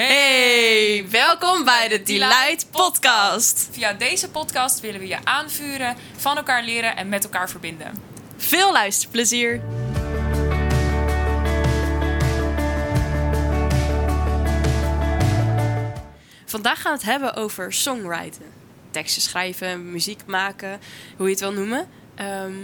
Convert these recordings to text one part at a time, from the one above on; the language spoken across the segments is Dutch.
Hey, welkom bij de Delight Podcast. Via deze podcast willen we je aanvuren, van elkaar leren en met elkaar verbinden. Veel luisterplezier. Vandaag gaan we het hebben over songwriten. Teksten schrijven, muziek maken, hoe je het wil noemen. Ehm,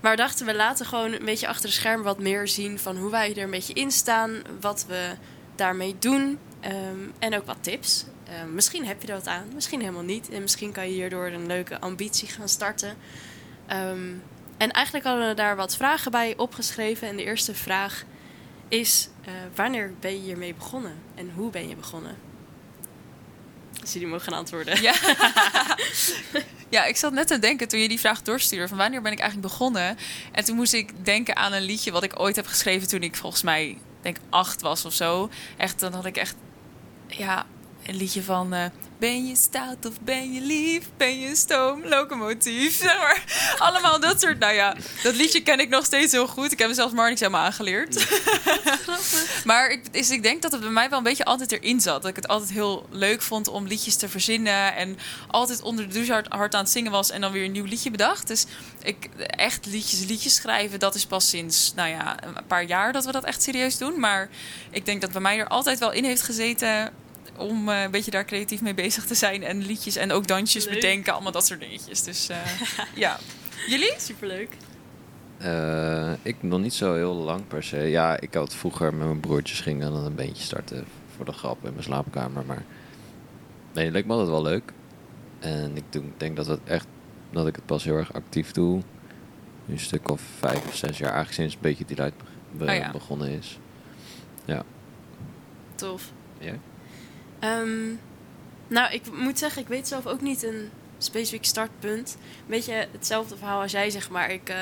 maar dachten we laten gewoon een beetje achter de schermen wat meer zien van hoe wij er een beetje in staan, wat we daarmee doen ehm, en ook wat tips. Ehm, misschien heb je er wat aan, misschien helemaal niet. En misschien kan je hierdoor een leuke ambitie gaan starten. Ehm, en eigenlijk hadden we daar wat vragen bij opgeschreven. En de eerste vraag is: eh, wanneer ben je hiermee begonnen en hoe ben je begonnen? Dus jullie mogen gaan antwoorden. Ja. ja, ik zat net te denken toen je die vraag doorstuurde: van wanneer ben ik eigenlijk begonnen? En toen moest ik denken aan een liedje wat ik ooit heb geschreven toen ik volgens mij denk acht was of zo. Echt, dan had ik echt ja, een liedje van uh, Ben je stout of ben je lief? Ben je een stoomlocomotief? Zeg maar. Allemaal dat soort. Nou ja, dat liedje ken ik nog steeds heel goed. Ik heb hem zelfs Marnix helemaal aangeleerd. maar ik, is, ik denk dat het bij mij wel een beetje altijd erin zat. Dat ik het altijd heel leuk vond om liedjes te verzinnen. En altijd onder de douche hard, hard aan het zingen was. En dan weer een nieuw liedje bedacht. Dus ik, echt liedjes, liedjes schrijven, dat is pas sinds nou ja, een paar jaar dat we dat echt serieus doen. Maar ik denk dat bij mij er altijd wel in heeft gezeten om uh, een beetje daar creatief mee bezig te zijn. En liedjes en ook dansjes Leuk. bedenken, allemaal dat soort dingetjes. Dus uh, ja. Jullie? Superleuk. Uh, ik nog niet zo heel lang per se. Ja, ik had vroeger met mijn broertjes ging dan een beentje starten voor de grap in mijn slaapkamer. Maar nee, het leek me altijd wel leuk. En ik denk dat het echt dat ik het pas heel erg actief doe. Nu een stuk of vijf of zes jaar eigenlijk sinds een beetje die light be oh ja. begonnen is. Ja. Tof. Ja? Um, nou, ik moet zeggen, ik weet zelf ook niet een specifiek startpunt. Een beetje hetzelfde verhaal als jij, zeg maar. Ik uh,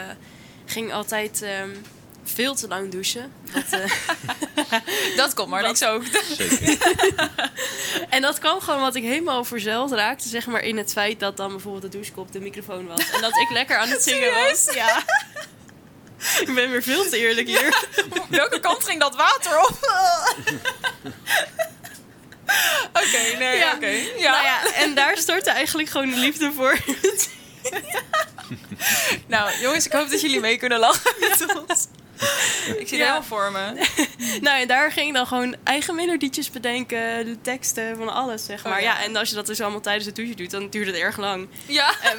ging altijd um, veel te lang douchen. Wat, uh, dat komt maar niks ook. en dat kwam gewoon wat ik helemaal verzeld raakte, zeg maar, in het feit dat dan bijvoorbeeld de douchekop de microfoon was. En dat ik lekker aan het zingen was. Ja. ik ben weer veel te eerlijk hier. Welke kant ging dat water op? Oké, okay, nee, ja. Nou ja, en daar stortte eigenlijk gewoon de liefde voor. nou, jongens, ik hoop dat jullie mee kunnen lachen met ons. Ik zie het helemaal voor me. nou, en daar ging ik dan gewoon eigen melodietjes bedenken, de teksten, van alles, zeg maar. Oh, ja. ja. en als je dat dus allemaal tijdens het douche doet, dan duurt het erg lang. Ja. En,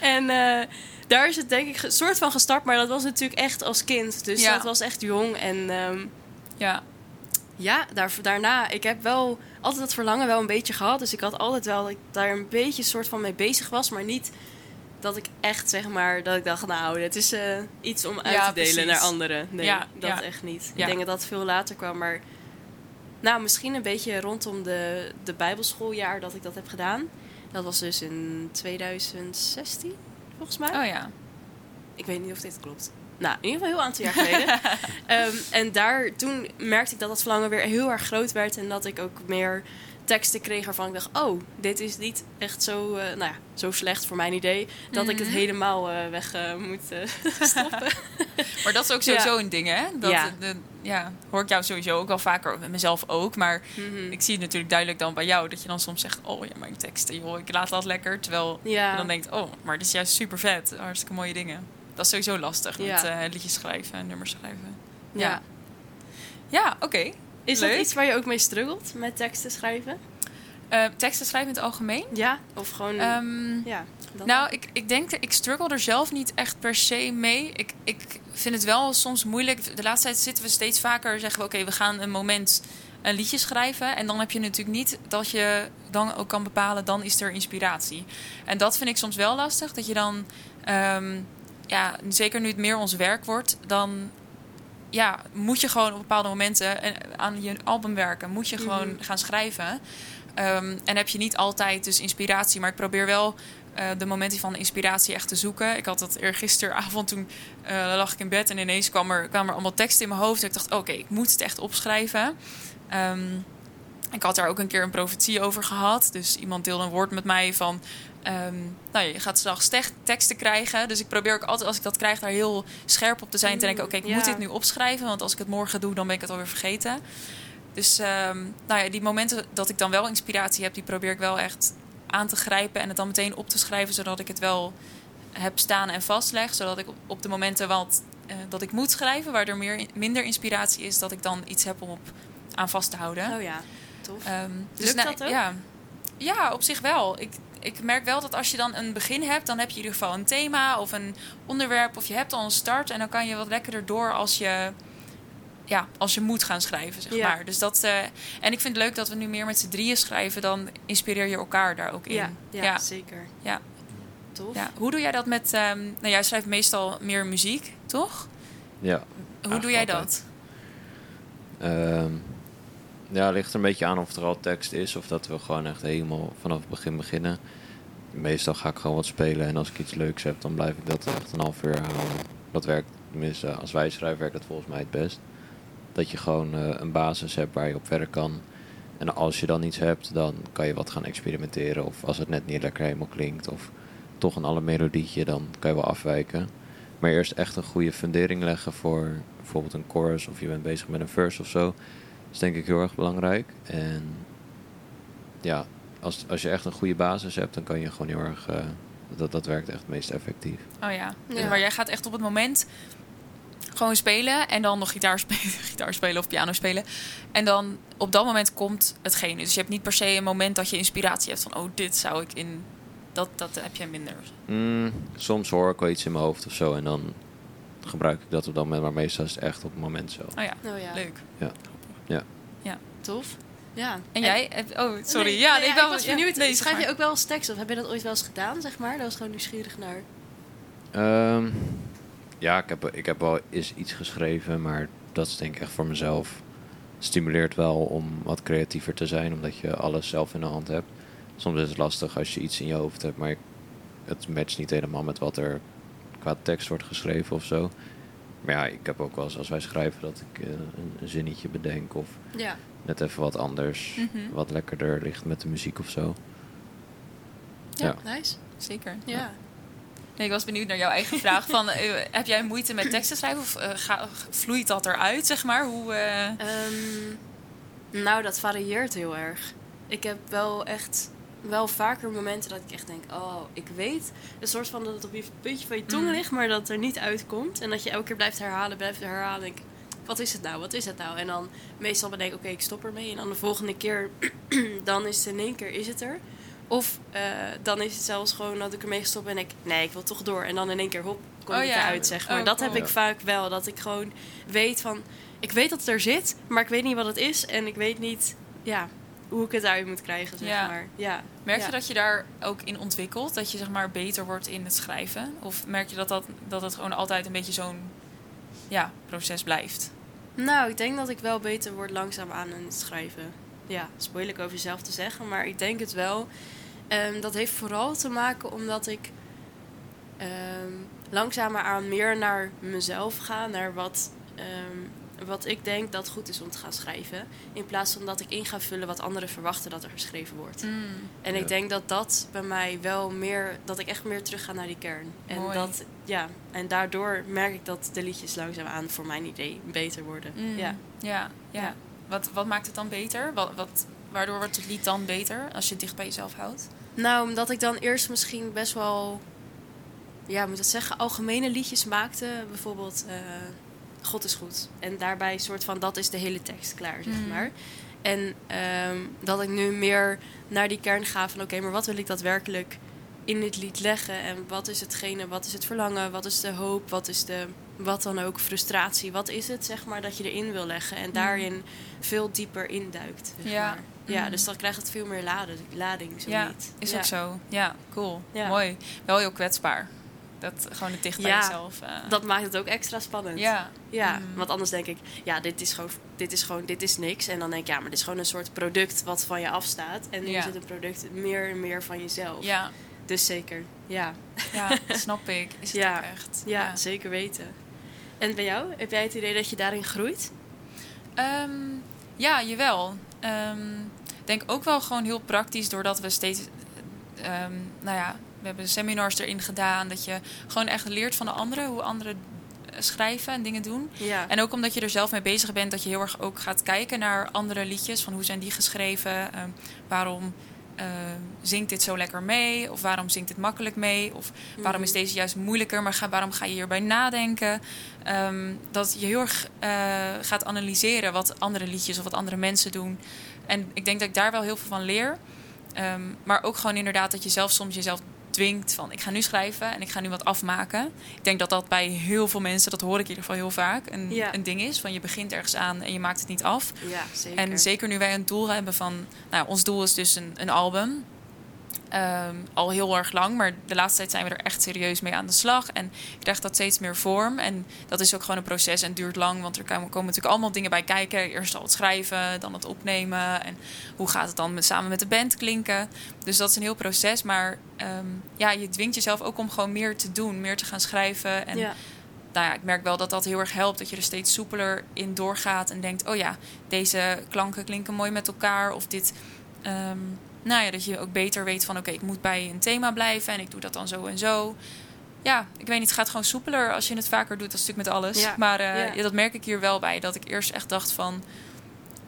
en uh, daar is het denk ik een soort van gestart, maar dat was natuurlijk echt als kind. Dus ja. dat was echt jong en... Um, ja. Ja, daar, daarna. Ik heb wel altijd dat verlangen wel een beetje gehad. Dus ik had altijd wel dat ik daar een beetje soort van mee bezig was. Maar niet dat ik echt zeg maar dat ik dacht, nou, dit is uh, iets om uit ja, te delen precies. naar anderen. Nee, ja, dat ja. echt niet. Ja. Ik denk dat dat veel later kwam. Maar nou, misschien een beetje rondom de, de Bijbelschooljaar dat ik dat heb gedaan. Dat was dus in 2016, volgens mij. Oh ja. Ik weet niet of dit klopt. Nou, in ieder geval een heel aantal jaar geleden. um, en daar, toen merkte ik dat dat verlangen weer heel erg groot werd. En dat ik ook meer teksten kreeg waarvan ik dacht... oh, dit is niet echt zo, uh, nou ja, zo slecht voor mijn idee... dat mm ik het helemaal uh, weg uh, moet stoppen. maar dat is ook sowieso ja. een ding, hè? Dat, ja. De, ja, hoor ik jou sowieso ook wel vaker, met mezelf ook. Maar mm -hmm. ik zie het natuurlijk duidelijk dan bij jou... dat je dan soms zegt, oh ja, mijn teksten, joh, ik laat dat lekker. Terwijl ja. je dan denkt, oh, maar dit is juist super vet. Hartstikke mooie dingen. Dat is sowieso lastig met uh, liedjes schrijven en nummers schrijven. Ja. Ja, ja oké. Okay. Is Leuk. dat iets waar je ook mee struggelt met teksten schrijven? Uh, teksten schrijven in het algemeen? Ja, of gewoon. Um, ja, nou, ik, ik denk dat ik struggle er zelf niet echt per se mee. Ik, ik vind het wel soms moeilijk. De laatste tijd zitten we steeds vaker, zeggen we oké, okay, we gaan een moment een liedje schrijven. En dan heb je natuurlijk niet dat je dan ook kan bepalen, dan is er inspiratie. En dat vind ik soms wel lastig. Dat je dan. Um, ja, zeker nu het meer ons werk wordt, dan ja, moet je gewoon op bepaalde momenten aan je album werken. Moet je gewoon Mhm. gaan schrijven. Um, en heb je niet altijd dus inspiratie. Maar ik probeer wel uh, de momenten van inspiratie echt te zoeken. Ik had dat gisteravond, toen uh, lag ik in bed en ineens kwam er, kwamen er allemaal teksten in mijn hoofd. En ik dacht, oké, okay, ik moet het echt opschrijven. Um, ik had daar ook een keer een profetie over gehad. Dus iemand deelde een woord met mij van... Um, nou, je gaat straks teksten krijgen. Dus ik probeer ook altijd, als ik dat krijg, daar heel scherp op te zijn. Te denken, oké, okay, ik ja. moet dit nu opschrijven. Want als ik het morgen doe, dan ben ik het alweer vergeten. Dus ehm, nou ja, die momenten dat ik dan wel inspiratie heb, die probeer ik wel echt aan te grijpen en het dan meteen op te schrijven, zodat ik het wel heb staan en vastleg. Zodat ik op- op de momenten wat, eh, dat ik moet schrijven, waar er meer, minder inspiratie is, dat ik dan iets heb om op, aan vast te houden. Oh ja, tof. Ehm, Lukt dat ook? Ja. ja, op zich wel. Ik, ik merk wel dat als je dan een begin hebt, dan heb je in ieder geval een thema of een onderwerp of je hebt al een start en dan kan je wat lekkerder door als je, ja, als je moet gaan schrijven, zeg Ja. maar. Dus dat, eh, en ik vind het leuk dat we nu meer met z'n drieën schrijven, dan inspireer je elkaar daar ook in. ja, ja, ja. zeker. Ja. Tof. Ja. Hoe doe jij dat met, ehm, nou jij schrijft meestal meer muziek, toch? Ja. Hoe doe jij altijd. dat? Ehm, ja, het ligt er een beetje aan of er al tekst is of dat we gewoon echt helemaal vanaf het begin beginnen. Meestal ga ik gewoon wat spelen en als ik iets leuks heb, dan blijf ik dat echt een half uur houden. Dat werkt, tenminste als wij schrijven, werkt dat volgens mij het best. Dat je gewoon eh, een basis hebt waar je op verder kan. En als je dan iets hebt, dan kan je wat gaan experimenteren. Of als het net niet lekker helemaal klinkt, of toch een alle melodietje, dan kan je wel afwijken. Maar eerst echt een goede fundering leggen voor bijvoorbeeld een chorus of je bent bezig met een verse of zo. Dat is denk ik heel erg belangrijk. En ja, als, als je echt een goede basis hebt, dan kan je gewoon heel erg. eh, dat, dat werkt echt het meest effectief. Oh ja. Ja. Maar jij gaat echt op het moment gewoon spelen en dan nog gitaar spelen, gitaar spelen of piano spelen. En dan op dat moment komt hetgene. Dus je hebt niet per se een moment dat je inspiratie hebt van, oh, dit zou ik in. Dat, dat heb je minder. Mm, soms hoor ik wel iets in mijn hoofd of zo en dan gebruik ik dat op dat moment. Maar meestal is het echt op het moment zo. Oh ja, Oh ja, leuk. Tof. Ja. En jij? Oh, sorry. Nee, ja, nee, ik wel- was ja, benieuwd. nee, zeg Schrijf je ook wel eens tekst of heb je dat ooit wel eens gedaan, zeg maar? Dat was gewoon nieuwsgierig naar. Ehm, ja, ik heb, ik heb wel eens iets geschreven, maar dat is denk ik echt voor mezelf. Het stimuleert wel om wat creatiever te zijn, omdat je alles zelf in de hand hebt. Soms is het lastig als je iets in je hoofd hebt, maar het matcht niet helemaal met wat er qua tekst wordt geschreven of zo. Maar ja, ik heb ook wel eens als wij schrijven dat ik eh, een, een zinnetje bedenk of Ja. net even wat anders, Mhm. wat lekkerder ligt met de muziek of zo. Ja, Ja. nice. Zeker. Ja. Nee, ik was benieuwd naar jouw eigen vraag. Van, eh, heb jij moeite met teksten schrijven of eh, ga- vloeit dat eruit, zeg maar? Hoe, eh, Ehm, nou, dat varieert heel erg. Ik heb wel echt wel vaker momenten dat ik echt denk, oh, ik weet een soort van dat het op je puntje van je tong Mm. ligt, maar dat het er niet uitkomt. En dat je elke keer blijft herhalen, blijft herhalen. En ik, wat is het nou? Wat is het nou? En dan meestal bedenk ik, oké, ik stop ermee. En dan de volgende keer, dan is het in één keer, is het er. Of eh, dan is het zelfs gewoon dat ik ermee stop en ik, nee, ik wil toch door. En dan in één keer, hop, kom Oh ik ja. eruit, zeg maar. Oh, dat heb cool. ik vaak wel. Dat ik gewoon weet van, ik weet dat het er zit, maar ik weet niet wat het is. En ik weet niet, ja, hoe ik het uit moet krijgen, zeg Ja. maar. Ja. merk je dat je daar ook in ontwikkelt? Dat je zeg maar beter wordt in het schrijven? Of merk je dat, dat, dat het gewoon altijd een beetje zo'n ja, proces blijft? Nou, ik denk dat ik wel beter word langzaam aan het schrijven. Ja, het is moeilijk over jezelf te zeggen, maar ik denk het wel. Ehm, dat heeft vooral te maken omdat ik ehm, langzamer aan meer naar mezelf ga, naar wat, ehm, wat ik denk dat goed is om te gaan schrijven. In plaats van dat ik in ga vullen wat anderen verwachten dat er geschreven wordt. En Ja. ik denk dat dat bij mij wel meer, dat ik echt meer terug ga naar die kern. En, Mooi. dat, ja, en daardoor merk ik dat de liedjes langzaam aan voor mijn idee beter worden. Mm. Ja. ja, ja. Ja. Wat, wat maakt het dan beter? Wat, wat, waardoor wordt het lied dan beter als je het dicht bij jezelf houdt? Nou, omdat ik dan eerst misschien best wel, ja, moet ik dat zeggen, algemene liedjes maakte. Bijvoorbeeld, eh, God is goed. En daarbij soort van, dat is de hele tekst klaar, zeg Mm. maar. En ehm, dat ik nu meer naar die kern ga van, oké, maar wat wil ik daadwerkelijk in dit lied leggen? En wat is hetgene, wat is het verlangen, wat is de hoop, wat is de, wat dan ook, frustratie? Wat is het, zeg maar, dat je erin wil leggen? En daarin veel dieper induikt, zeg Ja. maar. Ja, Mm. dus dan krijgt het veel meer lading, lading zo ja, niet. is ja. ook zo. Ja, cool. Ja. Mooi. Wel heel kwetsbaar. Dat gewoon het dicht bij Ja, jezelf. eh, Dat maakt het ook extra spannend. ja. Ja, Mm. want anders denk ik, ja, dit is, gewoon, dit is gewoon, dit is niks. En dan denk ik, ja, maar dit is gewoon een soort product wat van je afstaat. En nu Ja. is het een product meer en meer van jezelf. Ja, Dus zeker, ja. ja, snap ik. Is het Ja. echt. ja. zeker weten. En bij jou, heb jij het idee dat je daarin groeit? Ehm, ja, jawel. Ehm, Ik denk ook wel gewoon heel praktisch, doordat we steeds... ehm, nou ja, we hebben seminars erin gedaan. Dat je gewoon echt leert van de anderen. Hoe anderen schrijven en dingen doen. Ja. En ook omdat je er zelf mee bezig bent, dat je heel erg ook gaat kijken naar andere liedjes. Van hoe zijn die geschreven? Ehm, waarom ehm, zingt dit zo lekker mee? Of waarom zingt dit makkelijk mee? Of waarom is Mhm. deze juist moeilijker? Maar ga, waarom ga je hierbij nadenken? Ehm, dat je heel erg eh, gaat analyseren wat andere liedjes of wat andere mensen doen. En ik denk dat ik daar wel heel veel van leer. Maar ook gewoon inderdaad dat je zelf soms jezelf dwingt van ik ga nu schrijven en ik ga nu wat afmaken. Ik denk dat dat bij heel veel mensen, dat hoor ik in ieder geval heel vaak, een, Ja. een ding is. Van je begint ergens aan en je maakt het niet af. ja, zeker. En zeker nu wij een doel hebben van, nou, ons doel is dus een, een album. Ehm, al heel erg lang, maar de laatste tijd zijn we er echt serieus mee aan de slag. En krijgt dat steeds meer vorm. En dat is ook gewoon een proces en duurt lang, want er komen komen natuurlijk allemaal dingen bij kijken. Eerst al het schrijven, dan het opnemen. En hoe gaat het dan met, samen met de band klinken? Dus dat is een heel proces. Maar ehm, ja, je dwingt jezelf ook om gewoon meer te doen, meer te gaan schrijven. En ja. nou ja, ik merk wel dat dat heel erg helpt. Dat je er steeds soepeler in doorgaat en denkt: oh ja, deze klanken klinken mooi met elkaar. Of dit. ehm, nou ja, dat je ook beter weet van: oké, ik moet bij een thema blijven en ik doe dat dan zo en zo. Ja, ik weet niet, het gaat gewoon soepeler als je het vaker doet. Dat is natuurlijk met alles. Ja, Maar eh, ja. dat merk ik hier wel bij. Dat ik eerst echt dacht van.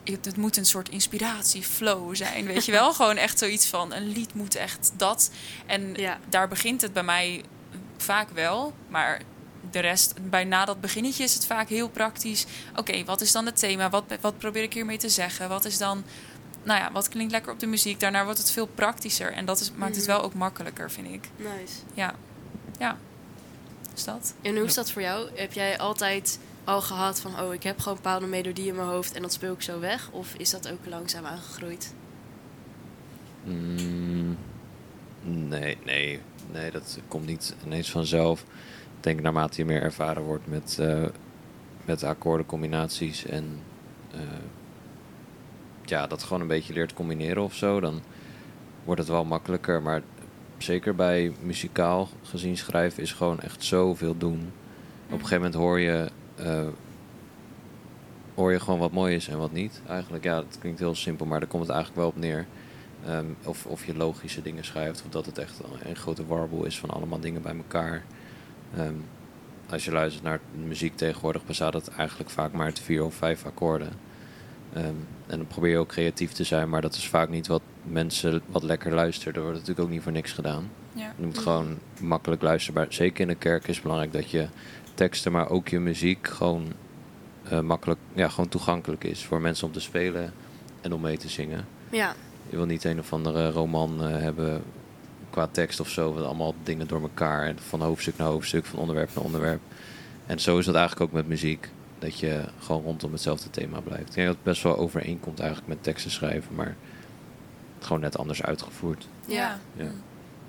Het moet een soort inspiratieflow zijn, weet je wel? Gewoon echt zoiets van, een lied moet echt dat. En Ja. daar begint het bij mij vaak wel. Maar de rest, bij na dat beginnetje is het vaak heel praktisch. Oké, wat is dan het thema? Wat, wat probeer ik hiermee te zeggen? Wat is dan, nou ja, wat klinkt lekker op de muziek? Daarna wordt het veel praktischer. En dat is, maakt het Mhm. wel ook makkelijker, vind ik. Nice. Ja, ja. Is dat? En hoe is dat voor jou? Heb jij altijd al gehad van, oh, ik heb gewoon een bepaalde melodie in mijn hoofd en dat speel ik zo weg? Of is dat ook langzaam aangegroeid? Mm, nee, nee, nee, dat komt niet ineens vanzelf. Ik denk naarmate je meer ervaren wordt met, eh met akkoordencombinaties en eh, ja, dat gewoon een beetje leert combineren of zo, dan wordt het wel makkelijker. Maar zeker bij muzikaal gezien schrijven is gewoon echt zoveel doen. Op een gegeven moment hoor je, eh, hoor je gewoon wat mooi is en wat niet. Eigenlijk, ja, het klinkt heel simpel, maar daar komt het eigenlijk wel op neer. Ehm, of, of je logische dingen schrijft, of dat het echt een, grote warboel is van allemaal dingen bij elkaar. Ehm, als je luistert naar muziek tegenwoordig, bestaat het eigenlijk vaak maar uit vier of vijf akkoorden. Ehm, en dan probeer je ook creatief te zijn, maar dat is vaak niet wat mensen wat lekker luisteren. Er wordt natuurlijk ook niet voor niks gedaan. Ja. Je moet gewoon makkelijk luisterbaar. Zeker in de kerk is het belangrijk dat je teksten, maar ook je muziek gewoon eh, makkelijk, ja, gewoon toegankelijk is voor mensen om te spelen en om mee te zingen. Ja, Je wil niet een of andere roman eh, hebben qua tekst of zo, met allemaal dingen door elkaar, van hoofdstuk naar hoofdstuk, van onderwerp naar onderwerp. En zo is dat eigenlijk ook met muziek, dat je gewoon rondom hetzelfde thema blijft. Ik denk dat het best wel overeenkomt eigenlijk met teksten schrijven, maar gewoon net anders uitgevoerd. Ja. Ja.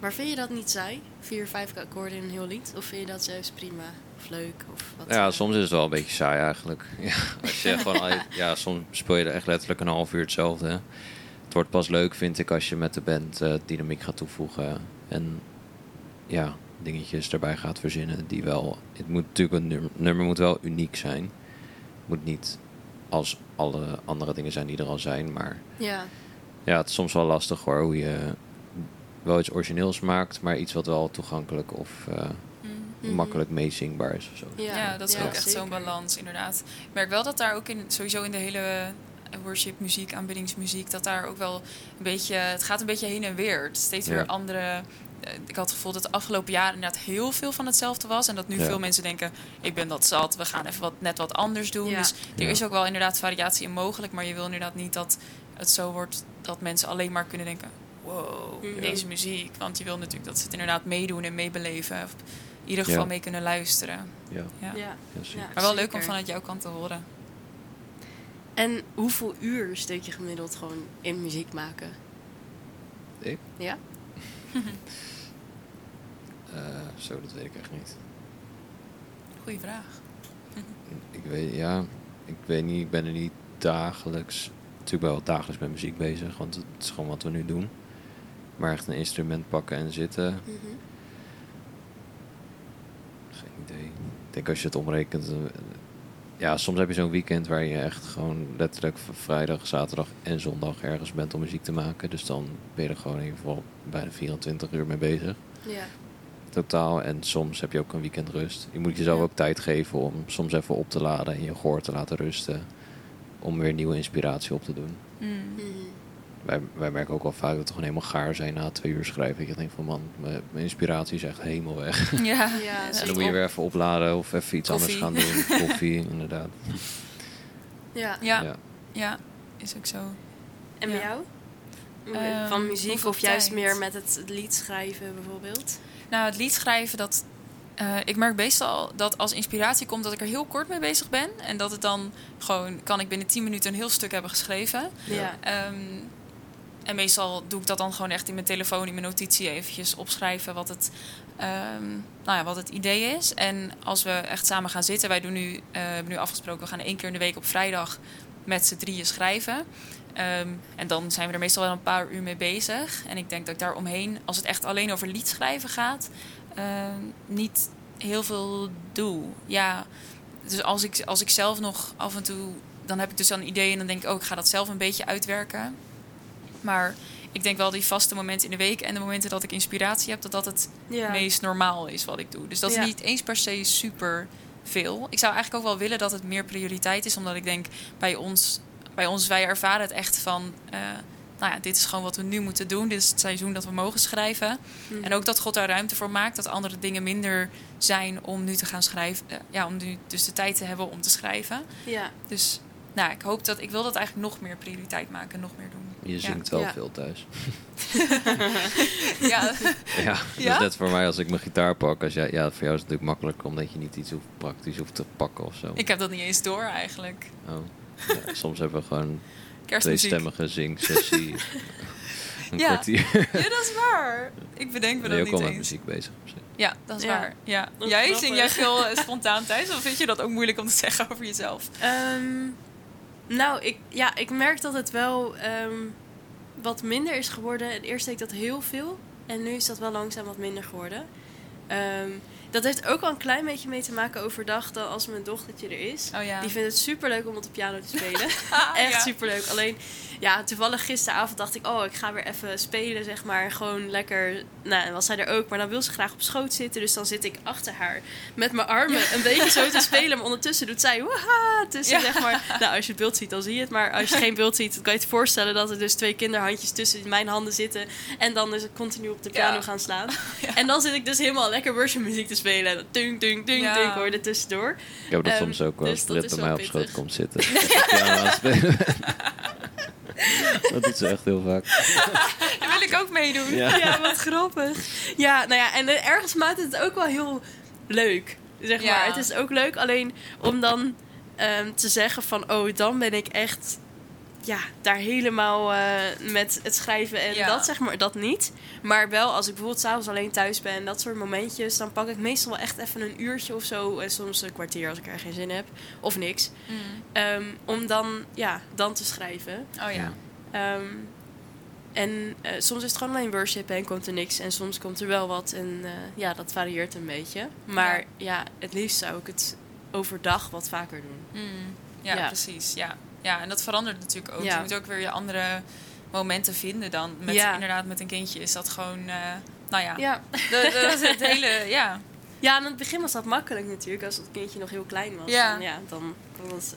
maar vind je dat niet saai? Vier, vijf akkoorden in een heel lied? Of vind je dat juist prima? Of leuk? Of wat, Ja, soms is het wel een beetje saai eigenlijk. Ja, als je gewoon al, ja, soms speel je er echt letterlijk een half uur hetzelfde. Het wordt pas leuk, vind ik, als je met de band eh, dynamiek gaat toevoegen. En ja, dingetjes erbij gaat verzinnen die wel... Het moet natuurlijk een nummer, nummer moet wel uniek zijn. Het moet niet als alle andere dingen zijn die er al zijn. Maar Ja, ja, het is soms wel lastig hoor, hoe je wel iets origineels maakt, maar iets wat wel toegankelijk of eh, Mhm. makkelijk meezingbaar is of zo. ja, Ja, dat is ja, ook echt zo'n balans, inderdaad. Ik merk wel dat daar ook in, sowieso in de hele worship muziek, aanbiddingsmuziek, dat daar ook wel een beetje, het gaat een beetje heen en weer. Het is steeds Ja. weer andere. Eh, Ik had het gevoel dat de afgelopen jaren inderdaad heel veel van hetzelfde was. En dat nu Ja. veel mensen denken, ik ben dat zat, we gaan even wat, net wat anders doen. Ja. Dus er Ja. is ook wel inderdaad variatie in mogelijk. Maar je wil inderdaad niet dat het zo wordt dat mensen alleen maar kunnen denken, wow, Mhm. deze muziek. Want je wil natuurlijk dat ze het inderdaad meedoen en meebeleven. Of in ieder geval Ja. mee kunnen luisteren. Ja, Ja. Ja. ja, zeker. Ja. Maar wel leuk om vanuit jouw kant te horen. En hoeveel uur steek je gemiddeld gewoon in muziek maken? Ik? Ja? Eh, zo, dat weet ik echt niet. Goeie vraag. Ik weet, ja, ik weet niet, ik ben er niet dagelijks, natuurlijk wel dagelijks met muziek bezig, want het is gewoon wat we nu doen. Maar echt een instrument pakken en zitten, Mhm. geen idee. Ik denk als je het omrekent, eh, ja, soms heb je zo'n weekend waar je echt gewoon letterlijk vrijdag, zaterdag en zondag ergens bent om muziek te maken. Dus dan ben je er gewoon in ieder geval bijna 24 uur mee bezig. Ja. totaal. En soms heb je ook een weekend rust. Je moet jezelf Ja. ook tijd geven om soms even op te laden en je gehoor te laten rusten. Om weer nieuwe inspiratie op te doen. Mm. Wij, wij merken ook al vaak dat we gewoon helemaal gaar zijn na twee uur schrijven. Ik denk van man, mijn mijn inspiratie is echt helemaal weg. Ja, Ja, En dan moet je weer even opladen of even iets Koffie. anders gaan doen. Koffie, inderdaad. Ja. ja, Ja. ja, is ook zo. En bij Ja. jou? Ehm, Van muziek of juist tijd? meer met het lied schrijven bijvoorbeeld? Nou, het lied schrijven, dat, eh, ik merk meestal dat als inspiratie komt dat ik er heel kort mee bezig ben. En dat het dan gewoon, kan ik binnen 10 minuten een heel stuk hebben geschreven. Ja. Ehm, en meestal doe ik dat dan gewoon echt in mijn telefoon, in mijn notitie eventjes opschrijven wat het, ehm, nou ja, wat het idee is. En als we echt samen gaan zitten, wij doen nu, eh, hebben nu afgesproken, we gaan één keer in de week op vrijdag met z'n drieën schrijven. Ehm, en dan zijn we er meestal wel een paar uur mee bezig. En ik denk dat ik daar omheen, als het echt alleen over lied schrijven gaat, ehm, niet heel veel doe. Ja, dus als ik, als ik zelf nog af en toe, dan heb ik dus dan ideeën en dan denk ik, oh, ik ga dat zelf een beetje uitwerken. Maar ik denk wel die vaste momenten in de week en de momenten dat ik inspiratie heb, dat dat het Ja. meest normaal is wat ik doe. Dus dat Ja. is niet eens per se super veel. Ik zou eigenlijk ook wel willen dat het meer prioriteit is, omdat ik denk bij ons, bij ons wij ervaren het echt van, eh, nou ja, dit is gewoon wat we nu moeten doen. Dit is het seizoen dat we mogen schrijven. Mhm. En ook dat God daar ruimte voor maakt, dat andere dingen minder zijn om nu te gaan schrijven. eh, ja, om nu dus de tijd te hebben om te schrijven. Ja. Dus nou, ik hoop dat ik wil dat eigenlijk nog meer prioriteit maken, nog meer doen. Je Ja. zingt wel Ja. veel thuis. Ja, Ja, dat Ja? is net voor mij als ik mijn gitaar pak. Als jij, ja, voor jou is het natuurlijk makkelijker omdat je niet iets hoeft, praktisch hoeft te pakken of zo. ik heb dat niet eens door eigenlijk. Oh. Ja, soms hebben we gewoon Kerstmuziek. tweestemmige zing-sessie. een Ja. kwartier. Ja, dat is waar. Ik bedenk me Ben je dat ook niet met eens. muziek bezig? op zich? Ja, dat is Ja. waar. Ja. Dat Jij zing jij veel eh, spontaan thuis? Of vind je dat ook moeilijk om te zeggen over jezelf? Ehm, nou, ik, ja, ik merk dat het wel ehm, wat minder is geworden. En Eerst deed ik dat heel veel. En nu is dat wel langzaam wat minder geworden. Ehm, dat heeft ook wel een klein beetje mee te maken overdag dan als mijn dochtertje er is. Oh ja. Die vindt het super leuk om op de piano te spelen. Echt ja. super leuk. Alleen, ja, toevallig gisteravond dacht ik, oh, ik ga weer even spelen, zeg maar. Gewoon lekker. Nou, en was zij er ook, maar dan wil ze graag op schoot zitten. Dus dan zit ik achter haar met mijn armen een beetje zo te spelen. Maar ondertussen doet zij, waha, tussen, Ja. zeg maar. Nou, als je het beeld ziet, dan zie je het. Maar als je geen beeld ziet, dan kan je je voorstellen dat er dus twee kinderhandjes tussen mijn handen zitten. En dan dus continu op de piano Ja. gaan slaan. En dan zit ik dus helemaal lekker worshipmuziek te spelen. En dunk, dunk, dunk, Ja. dunk, hoor je er tussendoor. Ik heb dat Ehm, soms ook wel. dus dat Britt is bij wel mij op schoot komt zitten. ja. dat doet ze echt heel vaak. Daar wil ik ook meedoen. Ja. Ja, wat grappig. Ja, nou ja, en ergens maakt het ook wel heel leuk. Zeg Ja. maar. Het is ook leuk alleen om dan ehm, te zeggen van... Oh, dan ben ik echt ja, daar helemaal eh, met het schrijven en Ja. dat zeg maar, dat niet. Maar wel als ik bijvoorbeeld s'avonds alleen thuis ben... dat soort momentjes, dan pak ik meestal wel echt even een uurtje of zo... en soms een kwartier als ik er geen zin heb. Of niks. Mm. Ehm, om dan, ja, dan te schrijven. Oh ja. Ehm, en eh, soms is het gewoon alleen worship en komt er niks. En soms komt er wel wat. En eh, ja, dat varieert een beetje. Maar Ja. ja. het liefst zou ik het overdag wat vaker doen. Mm. Ja, Ja. precies. Ja. Ja, en dat verandert natuurlijk ook. Ja. Je moet ook weer je andere momenten vinden dan. Met, Ja. Inderdaad, met een kindje is dat gewoon... eh, nou ja, Ja. Dat, is het hele... Ja, ja, aan het begin was dat makkelijk natuurlijk. Als het kindje nog heel klein was. Ja. Dan, ja, dan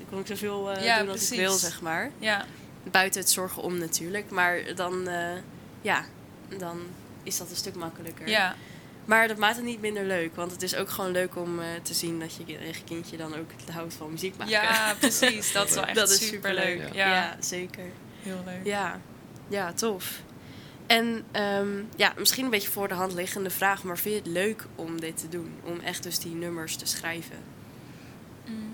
kon, ik zoveel Ja, doen als ik wil, zeg maar. ja. Buiten het zorgen om natuurlijk. Maar dan, eh, ja, dan is dat een stuk makkelijker. ja. Maar dat maakt het niet minder leuk. Want het is ook gewoon leuk om eh, te zien dat je eigen kindje dan ook houdt van muziek maken. Ja, precies. Dat is wel echt dat is superleuk. superleuk. Ja. Ja. zeker. heel leuk. Ja, ja tof. En ehm, ja, misschien een beetje voor de hand liggende vraag, maar vind je het leuk om dit te doen? Om echt dus die nummers te schrijven? Mm.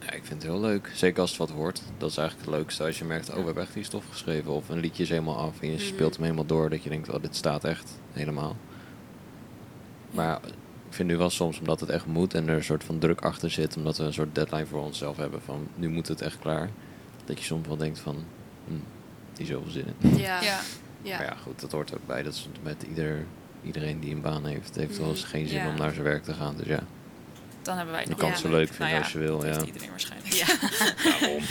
Ja, ik vind het heel leuk. Zeker als het wat wordt. Dat is eigenlijk het leukste. Als je merkt, oh, we hebben echt die stof geschreven. Of een liedje is helemaal af en je Mhm. speelt hem helemaal door. Dat je denkt, oh, dit staat echt helemaal. Maar ik vind nu wel soms, omdat het echt moet en er een soort van druk achter zit. Omdat we een soort deadline voor onszelf hebben van, nu moet het echt klaar. Dat je soms wel denkt van, hm, niet zoveel zin in. Ja. Ja. ja. Maar ja, goed, dat hoort ook bij. Dat is met ieder, iedereen die een baan heeft, heeft wel eens Mhm. geen zin Ja. om naar zijn werk te gaan. Dus ja, Dan hebben wij het je nog kan het zo leuk vinden Nou ja, als je wil. Dat Ja. heeft iedereen waarschijnlijk. Ja. Daarom.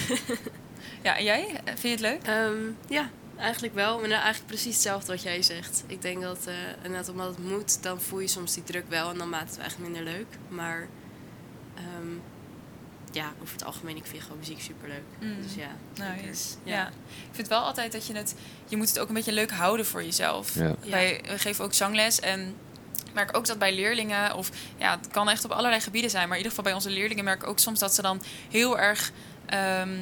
Ja, en jij? Vind je het leuk? Ehm, ja, eigenlijk wel. Maar nou, eigenlijk precies hetzelfde wat jij zegt. Ik denk dat, eh inderdaad, omdat het moet, dan voel je soms die druk wel. En dan maakt het eigenlijk minder leuk. Maar ehm, ja, over het algemeen, ik vind gewoon muziek superleuk. Mm. Dus ja. zeker. Nice. Ja. Ik vind wel altijd dat je het... Je moet het ook een beetje leuk houden voor jezelf. Ja. Ja. Wij we geven ook zangles en ik merk ook dat bij leerlingen, of ja, het kan echt op allerlei gebieden zijn, maar in ieder geval bij onze leerlingen merk ik ook soms dat ze dan heel erg ehm,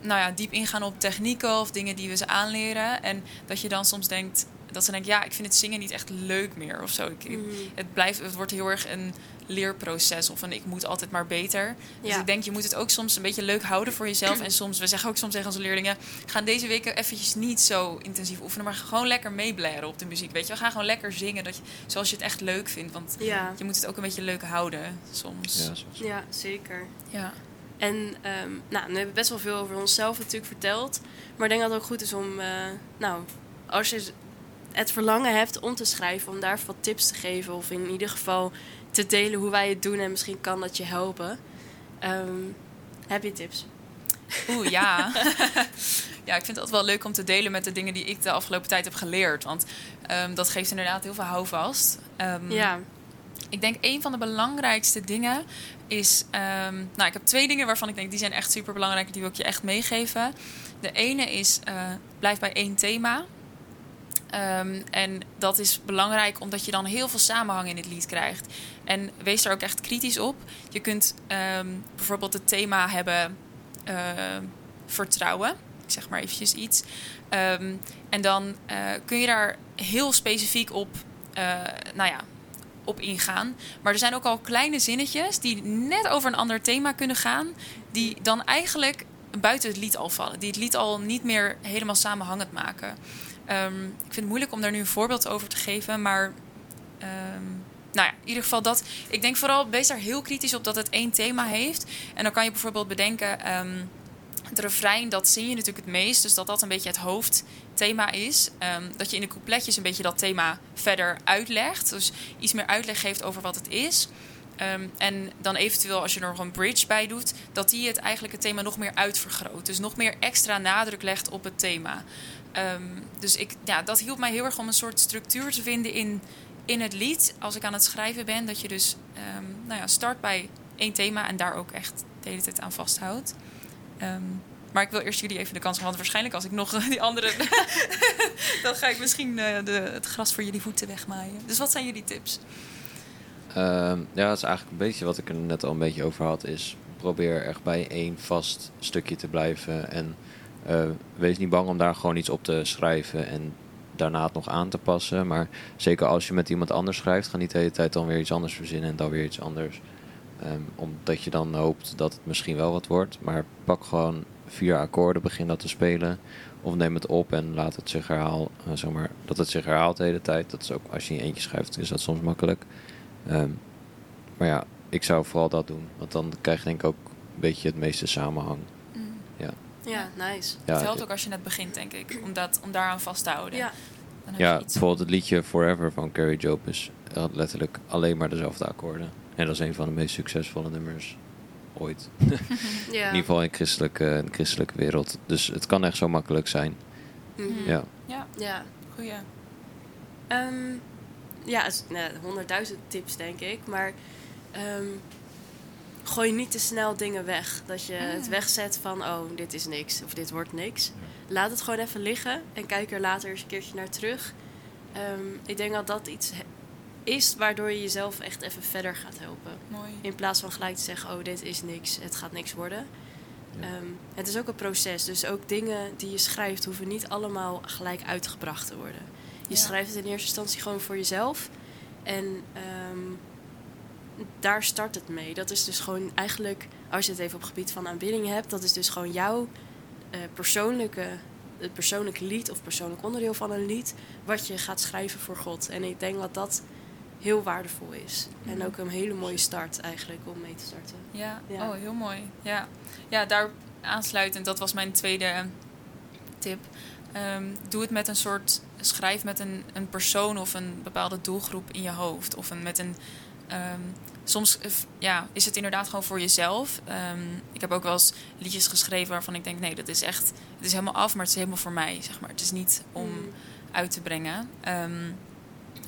nou ja, diep ingaan op technieken of dingen die we ze aanleren. En dat je dan soms denkt, dat ze denken, ja, ik vind het zingen niet echt leuk meer of zo. Ik, Mhm. het, blijft, het wordt heel erg een leerproces of een ik moet altijd maar beter. Dus Ja. ik denk, je moet het ook soms een beetje leuk houden voor jezelf. En soms, we zeggen ook soms tegen onze leerlingen, gaan deze weken eventjes niet zo intensief oefenen, maar gewoon lekker meeblaren op de muziek. Weet je, we gaan gewoon lekker zingen dat je, zoals je het echt leuk vindt. Want Ja. je moet het ook een beetje leuk houden soms. Ja, soms. ja, zeker. Ja. En ehm, nou, we hebben best wel veel over onszelf natuurlijk verteld. Maar ik denk dat het ook goed is om, eh, nou, als je het verlangen hebt om te schrijven, om daar wat tips te geven. Of in ieder geval te delen hoe wij het doen en misschien kan dat je helpen. Ehm, heb je tips? Oeh, ja. ja, ik vind het altijd wel leuk om te delen met de dingen die ik de afgelopen tijd heb geleerd. Want ehm, dat geeft inderdaad heel veel houvast. Ja, Ik denk een van de belangrijkste dingen is. ehm, nou, ik heb twee dingen waarvan ik denk die zijn echt super belangrijk. Die wil ik je echt meegeven. De ene is eh, blijf bij één thema. Ehm, en dat is belangrijk omdat je dan heel veel samenhang in het lied krijgt. En wees daar ook echt kritisch op. Je kunt ehm, bijvoorbeeld het thema hebben vertrouwen. Ik zeg maar eventjes iets. En dan eh, kun je daar heel specifiek op, eh, nou ja, op ingaan. Maar er zijn ook al kleine zinnetjes die net over een ander thema kunnen gaan. Die dan eigenlijk buiten het lied al vallen. Die het lied al niet meer helemaal samenhangend maken. Ehm, ik vind het moeilijk om daar nu een voorbeeld over te geven. Maar ehm, nou ja, in ieder geval dat. Ik denk vooral, wees daar heel kritisch op dat het één thema heeft. En dan kan je bijvoorbeeld bedenken... ehm, het refrein, dat zing je natuurlijk het meest. Dus dat dat een beetje het hoofdthema is. Ehm, dat je in de coupletjes een beetje dat thema verder uitlegt. Dus iets meer uitleg geeft over wat het is. Ehm, en dan eventueel als je er nog een bridge bij doet... dat die het eigenlijk het thema nog meer uitvergroot. Dus nog meer extra nadruk legt op het thema. Ehm, dus ik, ja, dat hielp mij heel erg om een soort structuur te vinden in, in het lied. Als ik aan het schrijven ben. Dat je dus nou ja, start bij één thema en daar ook echt de hele tijd aan vasthoudt. Ehm, maar ik wil eerst jullie even de kans geven. Want waarschijnlijk als ik nog die andere... dan ga ik misschien eh, de, het gras voor jullie voeten wegmaaien. Dus wat zijn jullie tips? Ehm, ja, dat is eigenlijk een beetje wat ik er net al een beetje over had. Is probeer echt bij één vast stukje te blijven. En eh, wees niet bang om daar gewoon iets op te schrijven. En daarna het nog aan te passen. Maar zeker als je met iemand anders schrijft, ga niet de hele tijd dan weer iets anders verzinnen en dan weer iets anders. Ehm, omdat je dan hoopt dat het misschien wel wat wordt. Maar pak gewoon vier akkoorden, begin dat te spelen. Of neem het op en laat het zich herhalen. eh, zeg maar, dat het zich herhaalt de hele tijd. Dat is ook, als je in eentje schrijft, is dat soms makkelijk. Ehm, maar ja, ik zou vooral dat doen. Want dan krijg je denk ik ook een beetje het meeste samenhang. ja, nice. Ja, het helpt ook als je net begint, denk ik. Om, dat, om daaraan vast te houden. Ja, Dan heb ja je iets. bijvoorbeeld het liedje Forever van Carrie Job is had letterlijk alleen maar dezelfde akkoorden. En dat is een van de meest succesvolle nummers ooit. ja. In ieder geval in, christelijke, in de christelijke wereld. Dus het kan echt zo makkelijk zijn. Mhm. Ja. Ja, ja. goeie. Ehm, ja, het is, nou, honderdduizend tips denk ik. Maar ehm, gooi niet te snel dingen weg. Dat je het Ah. wegzet van, oh, dit is niks. Of dit wordt niks. Laat het gewoon even liggen. En kijk er later eens een keertje naar terug. Ehm, ik denk dat dat iets is waardoor je jezelf echt even verder gaat helpen. Mooi. In plaats van gelijk te zeggen, oh, dit is niks. Het gaat niks worden. Ja. Ehm, het is ook een proces. Dus ook dingen die je schrijft hoeven niet allemaal gelijk uitgebracht te worden. Je Ja. schrijft het in eerste instantie gewoon voor jezelf. En ehm, daar start het mee. Dat is dus gewoon eigenlijk, als je het even op het gebied van aanbidding hebt, dat is dus gewoon jouw eh, persoonlijke, het persoonlijke lied of persoonlijk onderdeel van een lied, wat je gaat schrijven voor God. En ik denk dat dat heel waardevol is. En Mhm. ook een hele mooie start eigenlijk om mee te starten. Ja. Ja. oh, heel mooi. Ja, ja daar aansluitend, dat was mijn tweede tip. Ehm, doe het met een soort, schrijf met een, een persoon of een bepaalde doelgroep in je hoofd. Of een, met een, Ehm, soms eh, ja, is het inderdaad gewoon voor jezelf. Ehm, ik heb ook wel eens liedjes geschreven waarvan ik denk... nee, dat is echt... het is helemaal af, maar het is helemaal voor mij, zeg maar. Het is niet om Mm. uit te brengen.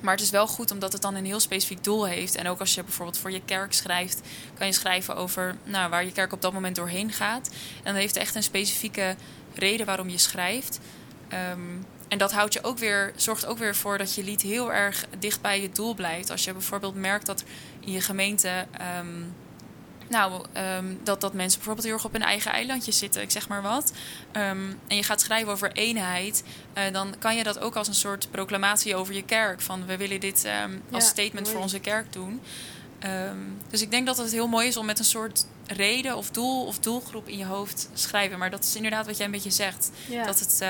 Maar het is wel goed omdat het dan een heel specifiek doel heeft. En ook als je bijvoorbeeld voor je kerk schrijft... kan je schrijven over nou, waar je kerk op dat moment doorheen gaat. En dan heeft het echt een specifieke reden waarom je schrijft... Ehm, en dat houdt je ook weer, zorgt ook weer voor dat je lied heel erg dicht bij je doel blijft. Als je bijvoorbeeld merkt dat in je gemeente. ehm, nou, ehm, dat, dat mensen bijvoorbeeld heel erg op hun eigen eilandje zitten, ik zeg maar wat. Ehm, en je gaat schrijven over eenheid. eh, dan kan je dat ook als een soort proclamatie over je kerk. Van we willen dit ehm, als Ja, statement mooi. voor onze kerk doen. Dus ik denk dat het heel mooi is om met een soort reden of doel of doelgroep in je hoofd te schrijven. Maar dat is inderdaad wat jij een beetje zegt. Ja. Dat het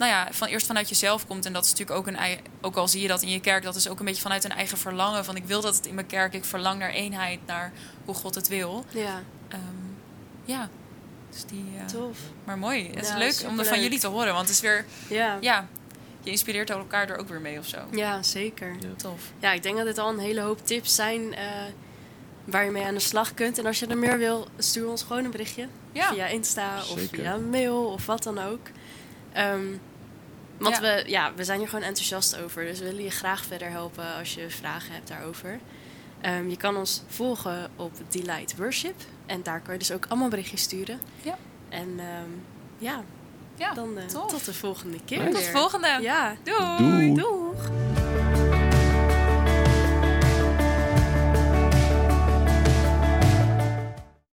nou ja, van eerst vanuit jezelf komt. En dat is natuurlijk ook een ei- ook al zie je dat in je kerk, dat is ook een beetje vanuit een eigen verlangen. Van ik wil dat het in mijn kerk, ik verlang naar eenheid, naar hoe God het wil. ja, Ehm, ja, dus die. eh, tof. maar mooi. Het is leuk om er van jullie te horen, want het is weer, Ja, ja, je inspireert elkaar er ook weer mee of zo. ja zeker. Ja. Tof. Ja, ik denk dat dit al een hele hoop tips zijn eh, waar je mee aan de slag kunt. En als je er meer wil, stuur ons gewoon een berichtje. Ja, Via Insta of via mail of wat dan ook. Ehm, want Ja. We, ja, we zijn hier gewoon enthousiast over. Dus we willen je graag verder helpen als je vragen hebt daarover. Ehm, je kan ons volgen op Delight Worship. En daar kan je dus ook allemaal berichtjes sturen. Ja. En ehm, ja, ja. dan eh, tot de volgende keer. Tot de volgende. Ja, Doei. Doei. doeg!